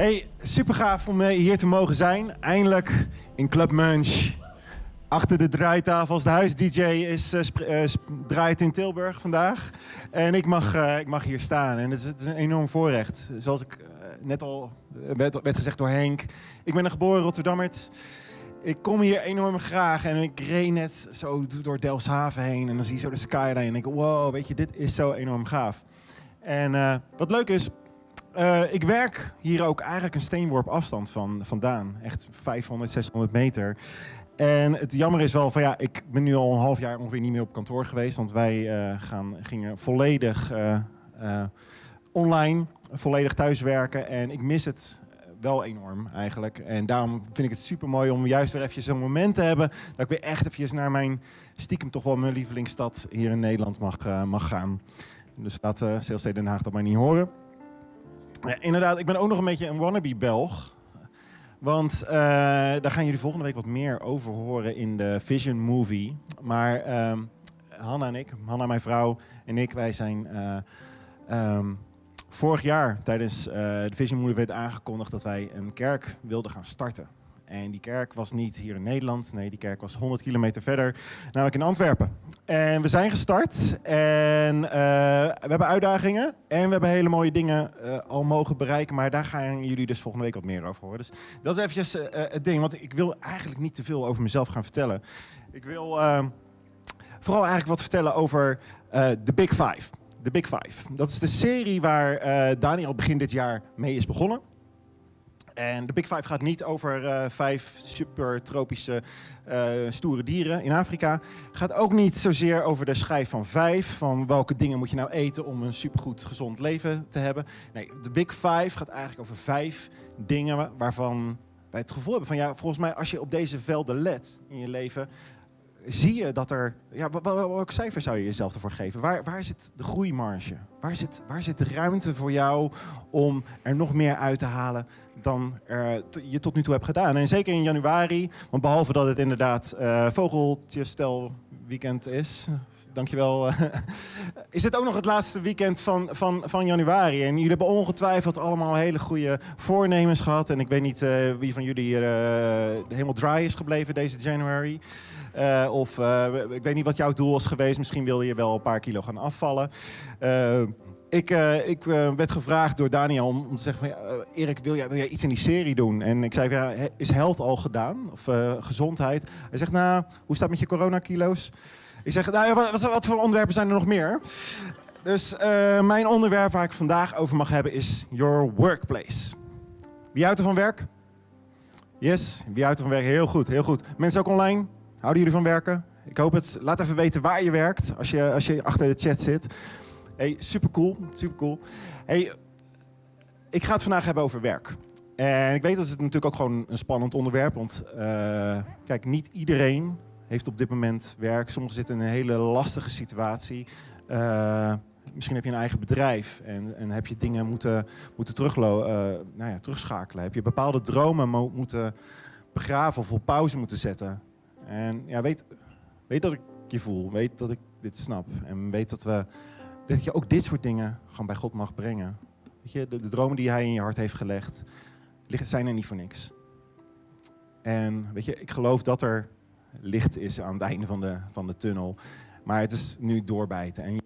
Hey, super gaaf om eh, hier te mogen zijn. Eindelijk in Club Munch. Achter de draaitafel als de huis-dj is, eh, eh, draait in Tilburg vandaag. En ik mag, ik mag hier staan. En het is, een enorm voorrecht. Zoals ik net al werd, werd gezegd door Henk. Ik ben een geboren Rotterdammert. Ik kom hier enorm graag en ik reed net zo door Delfshaven heen. En dan zie je zo de skyline en denk ik, wow, weet je, dit is zo enorm gaaf. En wat leuk is, eh, ik werk hier ook eigenlijk een steenworp afstand van, vandaan. Echt 500, 600 meter. En het jammer is wel van ja, ik ben nu al een half jaar ongeveer niet meer op kantoor geweest. Want wij eh, gaan, gingen volledig eh, online, volledig thuiswerken. En ik mis het wel enorm eigenlijk. En daarom vind ik het super mooi om juist weer even zo'n moment te hebben. Dat ik weer echt even naar mijn stiekem toch wel mijn lievelingsstad hier in Nederland mag, mag gaan. Dus laat uh, CLC Den Haag dat maar niet horen. Ja, inderdaad, ik ben ook nog een beetje een wannabe Belg. Want eh, daar gaan jullie volgende week wat meer over horen in de Vision Movie. Maar ehm Hanna en ik, Hanna mijn vrouw en ik, wij zijn eh, ehm, vorig jaar tijdens eh, de Vision Movie werd aangekondigd dat wij een kerk wilden gaan starten. En die kerk was niet hier in Nederland. Nee, die kerk was 100 kilometer verder, namelijk in Antwerpen. En we zijn gestart en eh, we hebben uitdagingen en we hebben hele mooie dingen eh, al mogen bereiken. Maar daar gaan jullie dus volgende week wat meer over horen. Dus dat is eventjes eh, het ding, want ik wil eigenlijk niet te veel over mezelf gaan vertellen. Ik wil eh, vooral eigenlijk wat vertellen over de Big Five. De Big Five. Dat is de serie waar Daniel begin dit jaar mee is begonnen. En de Big Five gaat niet over eh, vijf super tropische eh, stoere dieren in Afrika. Gaat ook niet zozeer over de schijf van vijf. Van welke dingen moet je nou eten om een supergoed gezond leven te hebben. Nee, de Big Five gaat eigenlijk over vijf dingen waarvan wij het gevoel hebben van ja, volgens mij als je op deze velden let in je leven, zie je dat er. Ja, welk cijfer zou je jezelf ervoor geven? Waar, waar zit de groeimarge? Waar zit, waar zit de ruimte voor jou om er nog meer uit te halen dan je tot nu toe hebt gedaan? En zeker in januari, want behalve dat het inderdaad vogeltjestel weekend is. Dankjewel. eh, Is het ook nog het laatste weekend van, van, van januari? En jullie hebben ongetwijfeld allemaal hele goede voornemens gehad. En ik weet niet eh, wie van jullie hier helemaal dry is gebleven deze January. Eh, of eh, ik weet niet wat jouw doel is geweest. Misschien wilde je wel een paar kilo gaan afvallen. Eh, ik ik werd gevraagd door Daniel om, om te zeggen van... Erik, wil jij, wil jij iets in die serie doen? En ik zei ja, is health al gedaan? Of gezondheid? Hij zegt, nou, hoe staat het met je coronakilo's? Ik zeg, nou, wat, wat, voor onderwerpen zijn er nog meer? Dus mijn onderwerp waar ik vandaag over mag hebben is your workplace. Wie houdt er van werk? Yes, wie houdt er van werk? Heel goed, heel goed. Mensen ook online? Houden jullie van werken? Ik hoop het. Laat even weten waar je werkt als je, als je achter de chat zit. Hey, super cool, super cool. Hey, ik ga het vandaag hebben over werk. En ik weet dat het natuurlijk ook gewoon een spannend onderwerp. Want eh, kijk, niet iedereen heeft op dit moment werk. Sommigen zitten in een hele lastige situatie. Eh, misschien heb je een eigen bedrijf en, en heb je dingen moeten, moeten eh, nou ja, terugschakelen. Heb je bepaalde dromen mo- moeten begraven of op pauze moeten zetten. En ja, weet, weet dat ik je voel. Weet dat ik dit snap. En weet dat, we, dat je ook dit soort dingen gewoon bij God mag brengen. Weet je, de, dromen die hij in je hart heeft gelegd, zijn er niet voor niks. En weet je, ik geloof dat er licht is aan het einde van de, van de tunnel. Maar het is nu doorbijten. En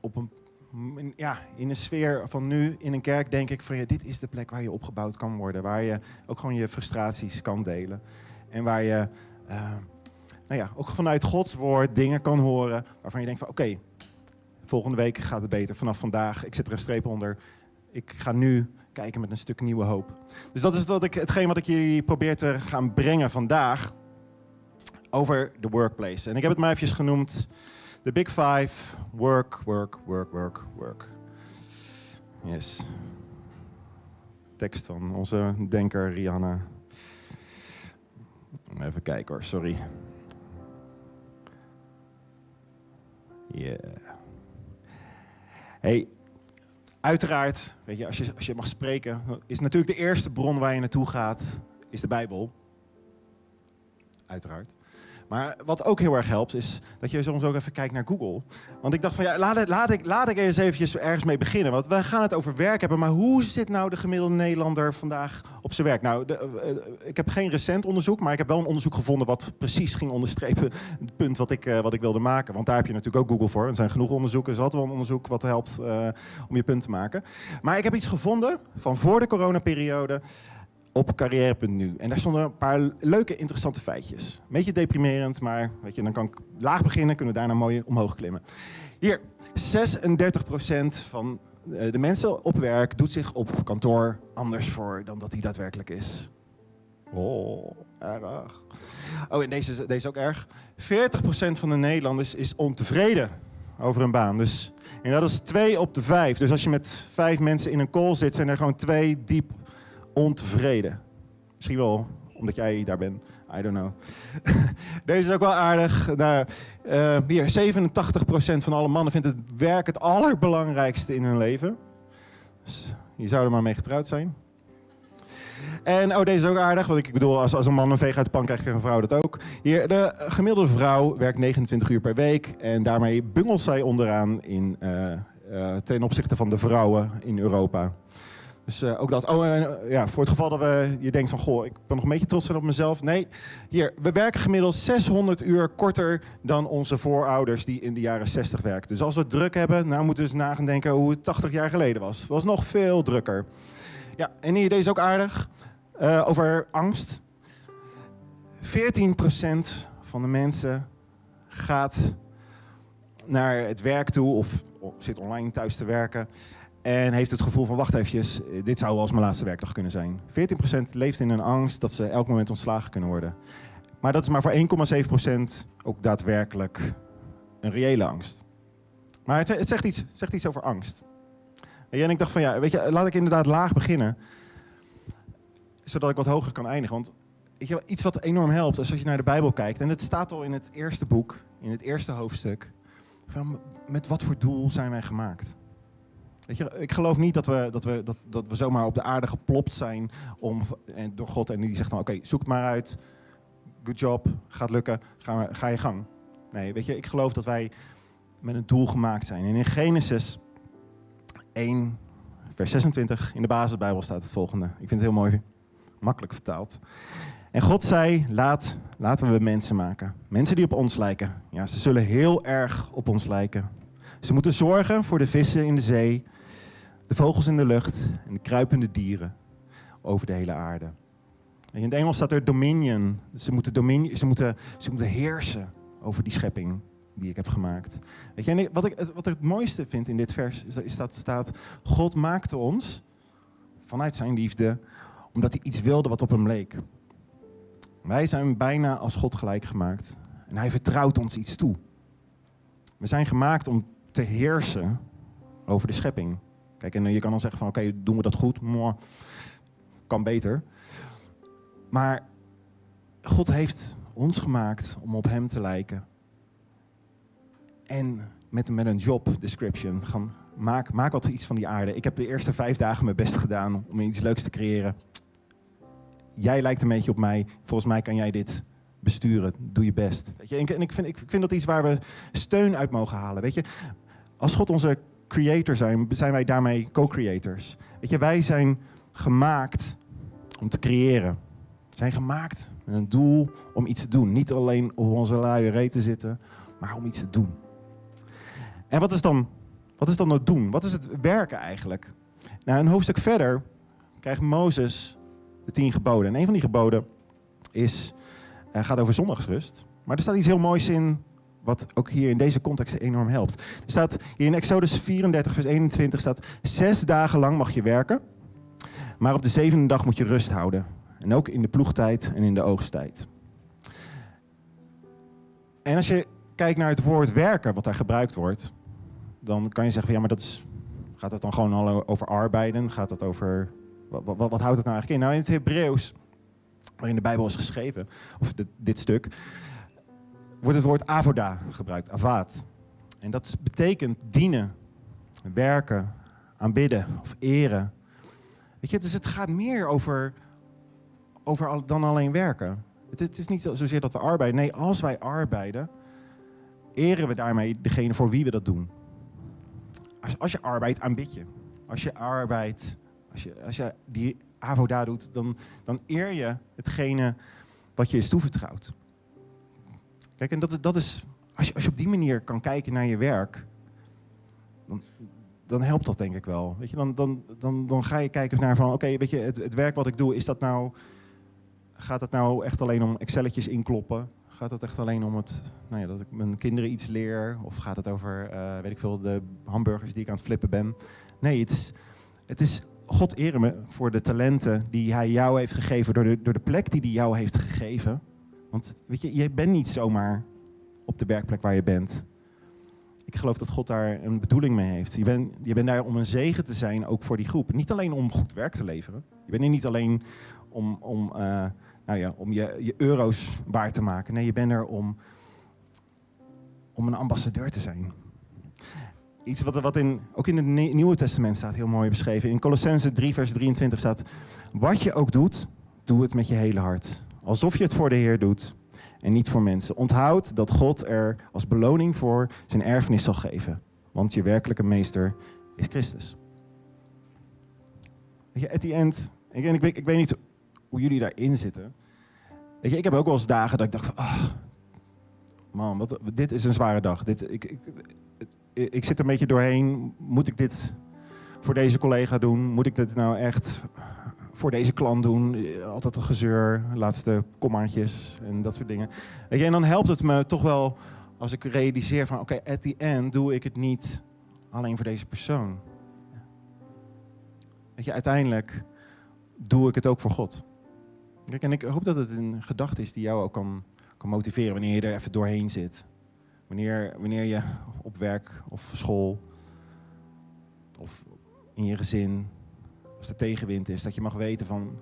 op een, ja, in een sfeer van nu, in een kerk, denk ik van ja, dit is de plek waar je opgebouwd kan worden. Waar je ook gewoon je frustraties kan delen. En waar je eh, nou ja, ook vanuit Gods woord dingen kan horen waarvan je denkt van oké, volgende week gaat het beter. Vanaf vandaag, ik zet er een streep onder. Ik ga nu kijken met een stuk nieuwe hoop. Dus dat is wat ik, hetgeen wat ik jullie probeer te gaan brengen vandaag over de workplace. En ik heb het maar eventjes genoemd. De Big Five. Work, work, work, work, work. Yes. Tekst van onze denker Rihanna. Even kijken hoor, sorry. Yeah. Hey, uiteraard, weet je, als je, als je mag spreken, is natuurlijk de eerste bron waar je naartoe gaat, is de Bijbel. Uiteraard. Maar wat ook heel erg helpt, is dat je soms ook even kijkt naar Google. Want ik dacht van ja, laat, laat, ik, laat ik eens eventjes ergens mee beginnen. Want we gaan het over werk hebben, maar hoe zit nou de gemiddelde Nederlander vandaag op zijn werk? Nou, de, uh, ik heb geen recent onderzoek, maar ik heb wel een onderzoek gevonden wat precies ging onderstrepen het punt wat ik, uh, wat ik wilde maken. Want daar heb je natuurlijk ook Google voor. Er zijn genoeg onderzoeken, er is wel een onderzoek wat helpt om je punt te maken. Maar ik heb iets gevonden van voor de coronaperiode op carrière.nu. En daar stonden een paar leuke, interessante feitjes. Een beetje deprimerend, maar weet je, dan kan ik laag beginnen, kunnen we daarna mooi omhoog klimmen. Hier, 36% van de mensen op werk doet zich op kantoor anders voor dan dat hij daadwerkelijk is. Oh, erg. Oh, en deze, deze is ook erg. 40% van de Nederlanders is ontevreden over een baan. Dus, en dat is 2 op de 5. Dus als je met vijf mensen in een call zit, zijn er gewoon twee diep ontevreden. Misschien wel omdat jij daar bent. I don't know. Deze is ook wel aardig. Nou, hier, 87% van alle mannen vindt het werk het allerbelangrijkste in hun leven. Dus je zou er maar mee getrouwd zijn. En oh, deze is ook aardig. Want ik bedoel, als, als een man een veeg uit de pan krijgt, krijgt een vrouw dat ook. Hier, de gemiddelde vrouw werkt 29 uur per week. En daarmee bungelt zij onderaan in, uh, uh, ten opzichte van de vrouwen in Europa. Dus uh, ook dat. Oh, uh, ja, voor het geval dat we, je denkt van, goh, ik ben nog een beetje trots op mezelf. Nee, hier, we werken gemiddeld 600 uur korter dan onze voorouders die in de jaren 60 werkten. Dus als we druk hebben, nou moeten we eens nagaan denken hoe het 80 jaar geleden was. Het was nog veel drukker. Ja, en hier, deze ook aardig. Uh, over angst. 14% van de mensen gaat naar het werk toe of zit online thuis te werken. En heeft het gevoel van, wacht eventjes, dit zou wel eens mijn laatste werkdag kunnen zijn. 14% leeft in een angst dat ze elk moment ontslagen kunnen worden. Maar dat is maar voor 1,7% ook daadwerkelijk een reële angst. Maar het, zegt, iets, zegt iets over angst. En ik dacht van, ja, weet je, laat ik inderdaad laag beginnen. Zodat ik wat hoger kan eindigen. Want je, iets wat enorm helpt, is als je naar de Bijbel kijkt. En het staat al in het eerste boek, in het eerste hoofdstuk. Van met wat voor doel zijn wij gemaakt? Ik geloof niet dat we, dat, we, dat, dat we zomaar op de aarde geplopt zijn om, en door God. En die zegt dan, oké, zoek maar uit. Good job, gaat lukken, ga, ga je gang. Nee, weet je, ik geloof dat wij met een doel gemaakt zijn. En in Genesis 1, vers 26, in de basisbijbel staat het volgende. Ik vind het heel mooi, makkelijk vertaald. En God zei, laat, laten we mensen maken. Mensen die op ons lijken. Ja, ze zullen heel erg op ons lijken. Ze moeten zorgen voor de vissen in de zee, de vogels in de lucht en de kruipende dieren over de hele aarde. En in het Engels staat er dominion. Ze moeten, dominion, ze, moeten, ze moeten heersen over die schepping die ik heb gemaakt. Weet je, en wat, ik, wat ik het mooiste vind in dit vers is dat staat: God maakte ons vanuit zijn liefde, omdat hij iets wilde wat op hem leek. Wij zijn bijna als God gelijk gemaakt. En hij vertrouwt ons iets toe. We zijn gemaakt om te heersen over de schepping. Kijk, en je kan dan zeggen van oké, doen we dat goed? Mwah, kan beter. Maar God heeft ons gemaakt om op hem te lijken. En met, met een job description. Gaan, maak, maak wat iets van die aarde. Ik heb de eerste vijf dagen mijn best gedaan om iets leuks te creëren. Jij lijkt een beetje op mij. Volgens mij kan jij dit besturen. Doe je best. Weet je? En ik vind, ik vind dat iets waar we steun uit mogen halen. Weet je? Als God onze creator zijn, zijn wij daarmee co-creators. Weet je, wij zijn gemaakt om te creëren. We zijn gemaakt met een doel om iets te doen. Niet alleen op onze luie reet te zitten, maar om iets te doen. En wat is dan, wat is dan het doen? Wat is het werken eigenlijk? Nou, een hoofdstuk verder krijgt Mozes de tien geboden. En een van die geboden is, uh, gaat over zondagsrust. Maar er staat iets heel moois in wat ook hier in deze context enorm helpt. Er staat hier in Exodus 34, vers 21 staat: Zes dagen lang mag je werken, maar op de zevende dag moet je rust houden. En ook in de ploegtijd en in de oogsttijd. En als je kijkt naar het woord werken, wat daar gebruikt wordt, dan kan je zeggen: ja, maar dat is, gaat het dan gewoon over arbeiden? Gaat het over. Wat, houdt het nou eigenlijk in? Nou, in het Hebreeuws, waarin de Bijbel is geschreven, of dit stuk, wordt het woord avoda gebruikt, avad. En dat betekent dienen, werken, aanbidden of eren. Weet je, dus het gaat meer over, over dan alleen werken. Het, het is niet zozeer dat we arbeiden. Nee, als wij arbeiden, eren we daarmee degene voor wie we dat doen. Als, als je arbeidt, aanbid je. Als je arbeidt, als je, als je die avoda doet, dan, dan eer je hetgene wat je is toevertrouwd. Kijk, en dat, dat is, als je, als je op die manier kan kijken naar je werk, dan, dan helpt dat denk ik wel. Weet je, dan, dan, dan, dan ga je kijken naar van, oké, het, werk wat ik doe, is dat nou, gaat het nou echt alleen om Excelletjes inkloppen? Gaat het echt alleen om het, nou ja, dat ik mijn kinderen iets leer? Of gaat het over, uh, weet ik veel, de hamburgers die ik aan het flippen ben? Nee, het is, het is God eren me voor de talenten die hij jou heeft gegeven, door de, door de plek die hij jou heeft gegeven. Want weet je, je bent niet zomaar op de werkplek waar je bent. Ik geloof dat God daar een bedoeling mee heeft. Je bent, je bent daar om een zegen te zijn, ook voor die groep. Niet alleen om goed werk te leveren. Je bent er niet alleen om, om, uh, nou ja, om je, je euro's waard te maken. Nee, je bent er om, om een ambassadeur te zijn. Iets wat, wat in, ook in het Nieuwe Testament staat heel mooi beschreven. In Colossense 3, vers 23 staat: Wat je ook doet, doe het met je hele hart. Alsof je het voor de Heer doet en niet voor mensen. Onthoud dat God er als beloning voor zijn erfenis zal geven. Want je werkelijke meester is Christus. Weet je, at the end, ik, ik, weet, ik weet niet hoe jullie daarin zitten. Weet je, ik heb ook wel eens dagen dat ik dacht van, man, wat, dit is een zware dag. Dit, ik, ik, ik zit er een beetje doorheen. Moet ik dit voor deze collega doen? Moet ik dit nou echt voor deze klant doen? Altijd een gezeur, laatste kommaatjes en dat soort dingen. Weet je, en dan helpt het me toch wel als ik realiseer van... oké, at the end doe ik het niet alleen voor deze persoon. Weet je, uiteindelijk doe ik het ook voor God. Kijk, en ik hoop dat het een gedachte is die jou ook kan, kan motiveren wanneer je er even doorheen zit. Wanneer, wanneer je op werk of school of in je gezin, als er tegenwind is, dat je mag weten van,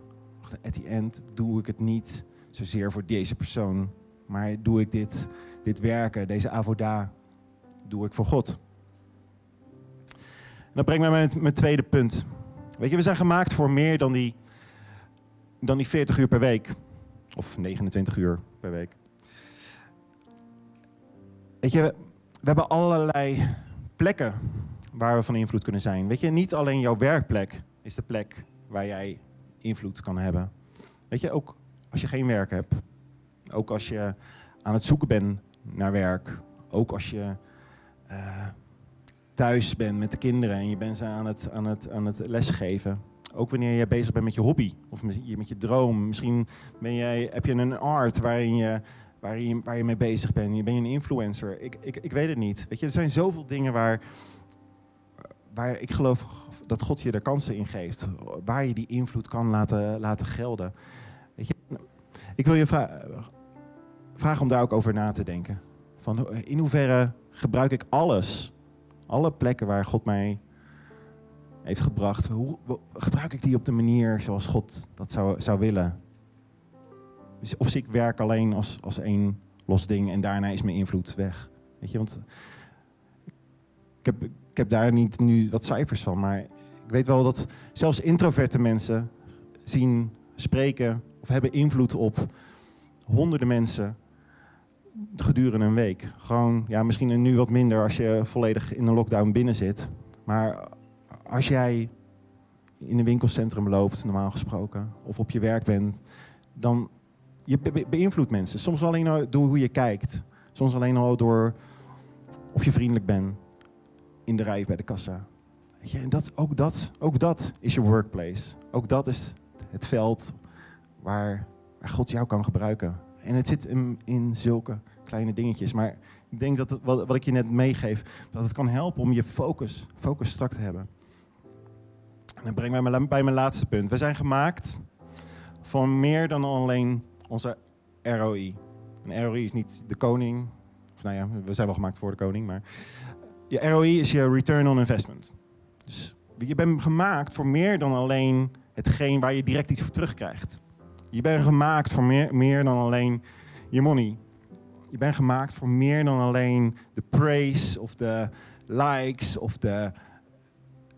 at the end doe ik het niet zozeer voor deze persoon, maar doe ik dit, dit werken, deze avoda, doe ik voor God. En dat brengt mij met mijn tweede punt. Weet je, we zijn gemaakt voor meer dan die, dan die 40 uur per week. Of 29 uur per week. Weet je, we hebben allerlei plekken waar we van invloed kunnen zijn. Weet je, niet alleen jouw werkplek is de plek waar jij invloed kan hebben. Weet je, ook als je geen werk hebt. Ook als je aan het zoeken bent naar werk. Ook als je uh, thuis bent met de kinderen en je bent ze aan het, aan, het, aan het lesgeven. Ook wanneer je bezig bent met je hobby of met je, je droom. Misschien ben jij, heb je een art waarin je waar je, waar je mee bezig bent. Ben je een influencer? Ik, ik, ik weet het niet. Weet je, er zijn zoveel dingen waar, waar ik geloof dat God je er kansen in geeft. Waar je die invloed kan laten, laten gelden. Weet je, ik wil je vragen om daar ook over na te denken. Van in hoeverre gebruik ik alles, alle plekken waar God mij heeft gebracht, hoe, gebruik ik die op de manier zoals God dat zou, zou willen? Of zie ik werk alleen als, als één los ding en daarna is mijn invloed weg. Weet je, want ik heb, ik heb daar niet nu wat cijfers van, maar ik weet wel dat zelfs introverte mensen zien, spreken of hebben invloed op honderden mensen gedurende een week. Gewoon, ja, misschien nu wat minder als je volledig in een lockdown binnen zit. Maar als jij in een winkelcentrum loopt, normaal gesproken, of op je werk bent, dan je beïnvloedt mensen. Soms alleen door hoe je kijkt. Soms alleen al door of je vriendelijk bent in de rij bij de kassa. Je, en dat, ook, dat, ook dat is je workplace. Ook dat is het veld waar, waar God jou kan gebruiken. En het zit in, in zulke kleine dingetjes. Maar ik denk dat wat, wat ik je net meegeef, dat het kan helpen om je focus, focus strak te hebben. En dat brengt mij bij mijn laatste punt. We zijn gemaakt van meer dan alleen onze ROI. Een ROI is niet de koning. Of nou ja, we zijn wel gemaakt voor de koning, maar je ROI is je return on investment. Dus je bent gemaakt voor meer dan alleen hetgeen waar je direct iets voor terugkrijgt. Je bent gemaakt voor meer, meer dan alleen je money. Je bent gemaakt voor meer dan alleen de praise of de likes of de,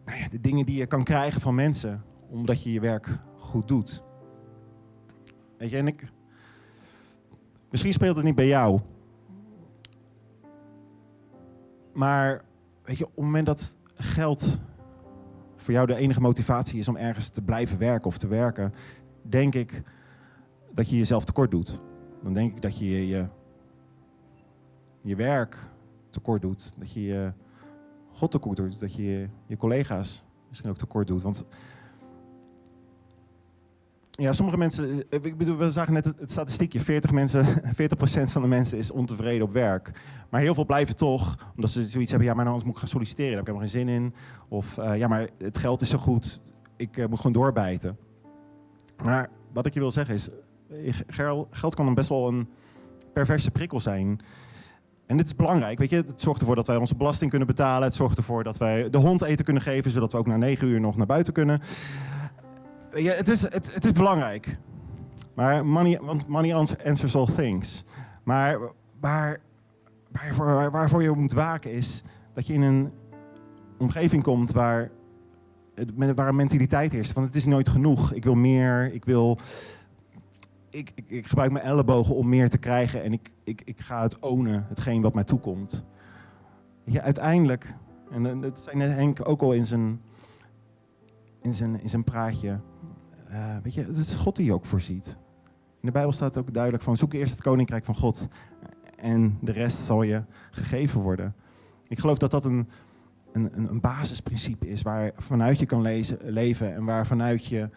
nou ja, de dingen die je kan krijgen van mensen, omdat je je werk goed doet. Weet je, en ik, Misschien speelt het niet bij jou. Maar weet je, op het moment dat geld voor jou de enige motivatie is om ergens te blijven werken of te werken, denk ik dat je jezelf tekort doet. Dan denk ik dat je je, je werk tekort doet. Dat je je God tekort doet. Dat je je, collega's misschien ook tekort doet. Want ja, sommige mensen, eh, ik bedoel, we zagen net het, statistiekje, 40 mensen, 40% van de mensen is ontevreden op werk. Maar heel veel blijven toch, omdat ze zoiets hebben, ja, maar anders moet ik gaan solliciteren, daar heb ik helemaal geen zin in. Of uh, ja, maar het geld is zo goed, ik uh, moet gewoon doorbijten. Maar wat ik je wil zeggen is, geld kan dan best wel een perverse prikkel zijn. En dit is belangrijk, weet je. Het zorgt ervoor dat wij onze belasting kunnen betalen. Het zorgt ervoor dat wij de hond eten kunnen geven, zodat we ook na negen uur nog naar buiten kunnen. Ja, het, is, het, het is belangrijk. Maar money, want money answers all things. Maar waar, waarvoor, je moet waken is dat je in een omgeving komt waar, waar een mentaliteit is van het is nooit genoeg. Ik wil meer, ik wil... Ik, ik, ik gebruik mijn ellebogen om meer te krijgen en ik, ik, ik ga het ownen, hetgeen wat mij toekomt. Ja, uiteindelijk, en dat zei net Henk ook al in zijn, in zijn, in zijn praatje, uh, weet je, het is God die je ook voorziet. In de Bijbel staat ook duidelijk van zoek eerst het koninkrijk van God en de rest zal je gegeven worden. Ik geloof dat dat een, een, een basisprincipe is waar vanuit je kan lezen, leven en waar vanuit je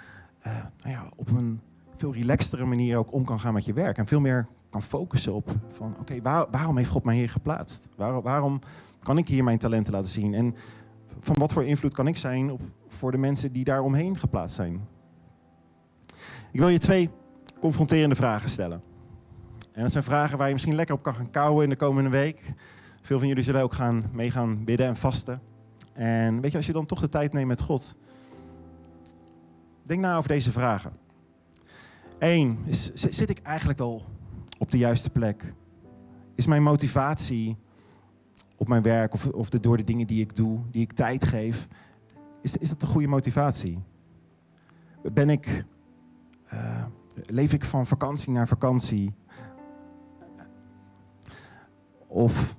uh, nou ja, op een veel relaxtere manier ook om kan gaan met je werk. En veel meer kan focussen op van oké, waar, waarom heeft God mij hier geplaatst? Waar, waarom kan ik hier mijn talenten laten zien? En van wat voor invloed kan ik zijn op, voor de mensen die daar omheen geplaatst zijn? Ik wil je twee confronterende vragen stellen. En dat zijn vragen waar je misschien lekker op kan gaan kouwen in de komende week. Veel van jullie zullen ook gaan mee gaan bidden en vasten. En weet je, als je dan toch de tijd neemt met God, denk na over deze vragen. Eén, is, zit ik eigenlijk wel op de juiste plek? Is mijn motivatie op mijn werk of, of de, door de dingen die ik doe, die ik tijd geef, is, is dat een goede motivatie? Ben ik uh, leef ik van vakantie naar vakantie? Of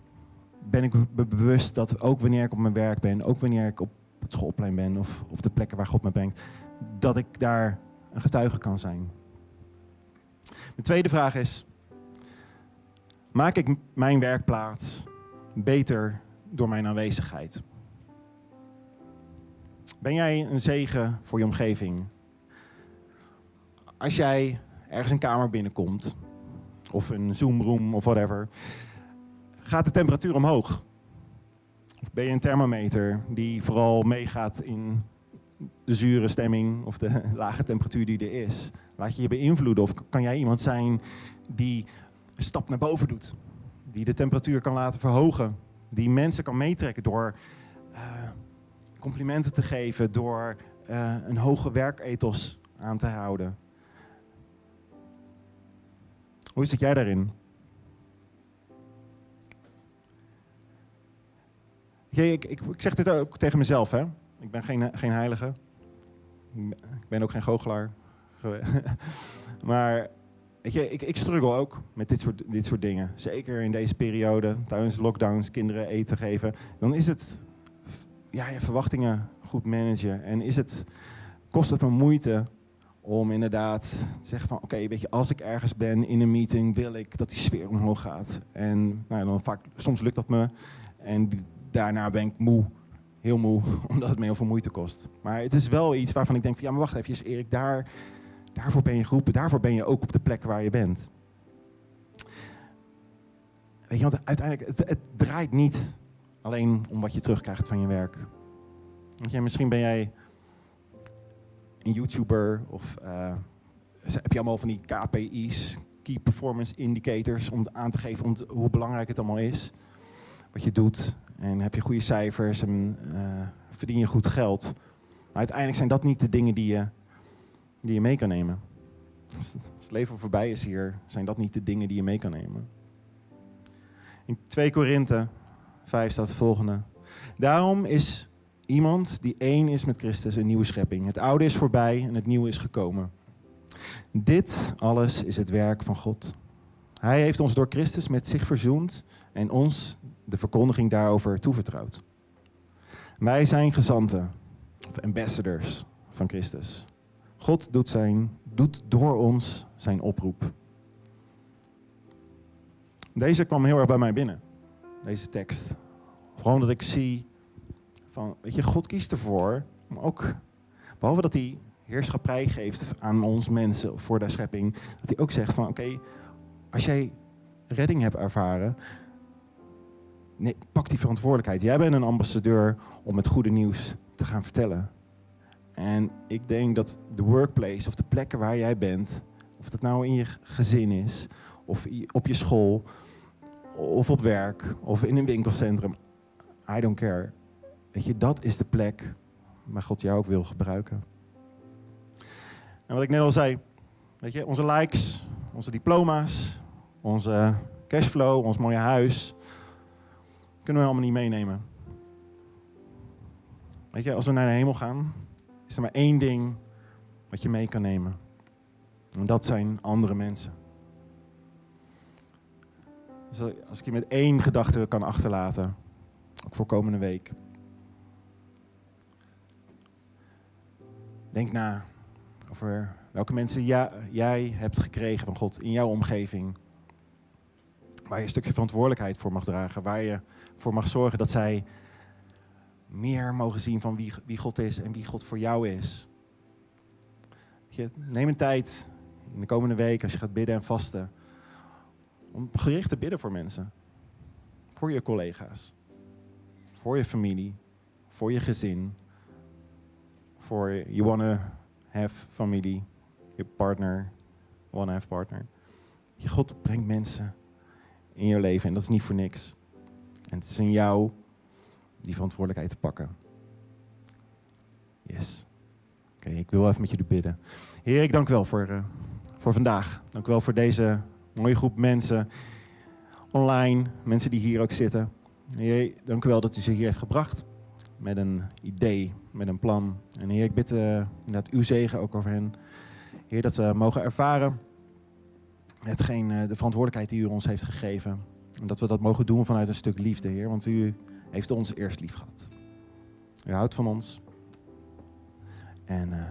ben ik bewust dat ook wanneer ik op mijn werk ben, ook wanneer ik op het schoolplein ben of op de plekken waar God me brengt, dat ik daar een getuige kan zijn? Mijn tweede vraag is: maak ik mijn werkplaats beter door mijn aanwezigheid? Ben jij een zegen voor je omgeving? Als jij ergens een kamer binnenkomt, of een Zoomroom of whatever, gaat de temperatuur omhoog? Of ben je een thermometer die vooral meegaat in de zure stemming of de lage temperatuur die er is? Laat je je beïnvloeden of kan jij iemand zijn die een stap naar boven doet? Die de temperatuur kan laten verhogen? Die mensen kan meetrekken door uh, complimenten te geven, door uh, een hoge werkethos aan te houden? Hoe zit jij daarin? Ik, ik, ik, zeg dit ook tegen mezelf, hè. Ik ben geen, geen heilige. Ik ben ook geen goochelaar. maar weet je, ik, ik struggle ook met dit soort, dit soort dingen. Zeker in deze periode, tijdens lockdowns, kinderen eten geven. Dan is het ja, je verwachtingen goed managen. En is het, kost het me moeite om inderdaad te zeggen van oké, weet je, als ik ergens ben in een meeting, wil ik dat die sfeer omhoog gaat. En nou, dan vaak, soms lukt dat me. En daarna ben ik moe, heel moe, omdat het me heel veel moeite kost. Maar het is wel iets waarvan ik denk van ja, maar wacht even, Erik, daar, daarvoor ben je geroepen, daarvoor ben je ook op de plek waar je bent. Weet je, want uiteindelijk, het, het draait niet alleen om wat je terugkrijgt van je werk. Weet je, misschien ben jij een YouTuber of uh, heb je allemaal van die KPI's, Key Performance Indicators, om aan te geven hoe belangrijk het allemaal is, wat je doet. En heb je goede cijfers en uh, verdien je goed geld. Maar uiteindelijk zijn dat niet de dingen die je, die je mee kan nemen. Als het leven voorbij is hier, zijn dat niet de dingen die je mee kan nemen. In 2 Korinthe 5 staat het volgende. Daarom is Iemand die één is met Christus, een nieuwe schepping. Het oude is voorbij en het nieuwe is gekomen. Dit alles is het werk van God. Hij heeft ons door Christus met zich verzoend en ons de verkondiging daarover toevertrouwd. Wij zijn gezanten, of ambassadors van Christus. God doet, zijn, doet door ons zijn oproep. Deze kwam heel erg bij mij binnen, deze tekst. Gewoon dat ik zie van, weet je, God kiest ervoor om ook, behalve dat hij heerschappij geeft aan ons mensen voor de schepping, dat hij ook zegt van, oké, als jij redding hebt ervaren, nee, pak die verantwoordelijkheid. Jij bent een ambassadeur om het goede nieuws te gaan vertellen. En ik denk dat de workplace of de plekken waar jij bent, of dat nou in je gezin is, of op je school, of op werk, of in een winkelcentrum, I don't care. Weet je, dat is de plek waar God jou ook wil gebruiken. En wat ik net al zei, weet je, onze likes, onze diploma's, onze cashflow, ons mooie huis, kunnen we allemaal niet meenemen. Weet je, als we naar de hemel gaan, is er maar één ding wat je mee kan nemen. En dat zijn andere mensen. Dus als ik je met één gedachte kan achterlaten, ook voor komende week. Denk na over welke mensen jij hebt gekregen van God in jouw omgeving. Waar je een stukje verantwoordelijkheid voor mag dragen. Waar je voor mag zorgen dat zij meer mogen zien van wie, wie God is en wie God voor jou is. Je, neem een tijd in de komende week als je gaat bidden en vasten. Om gericht te bidden voor mensen. Voor je collega's. Voor je familie. Voor je gezin. Voor je wanna have familie. Je partner. Wanna have partner. God brengt mensen in je leven en dat is niet voor niks. En het is in jou die verantwoordelijkheid te pakken. Yes. Oké, ik wil even met jullie bidden. Heer, ik dank u wel voor, uh, voor vandaag. Dank u wel voor deze mooie groep mensen online, mensen die hier ook zitten. Heer, dank u wel dat u ze hier heeft gebracht met een idee, met een plan. En Heer, ik bid uh, dat uw zegen ook over hen. Heer, dat ze mogen ervaren hetgeen, uh, de verantwoordelijkheid die u ons heeft gegeven. En dat we dat mogen doen vanuit een stuk liefde, Heer. Want u heeft ons eerst lief gehad. U houdt van ons. En uh,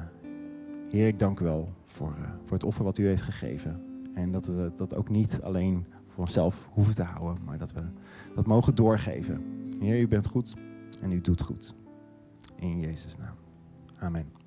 Heer, ik dank u wel voor, voor het offer wat u heeft gegeven. En dat we dat ook niet alleen voor onszelf hoeven te houden, maar dat we dat mogen doorgeven. Heer, u bent goed en u doet goed. In Jezus' naam. Amen.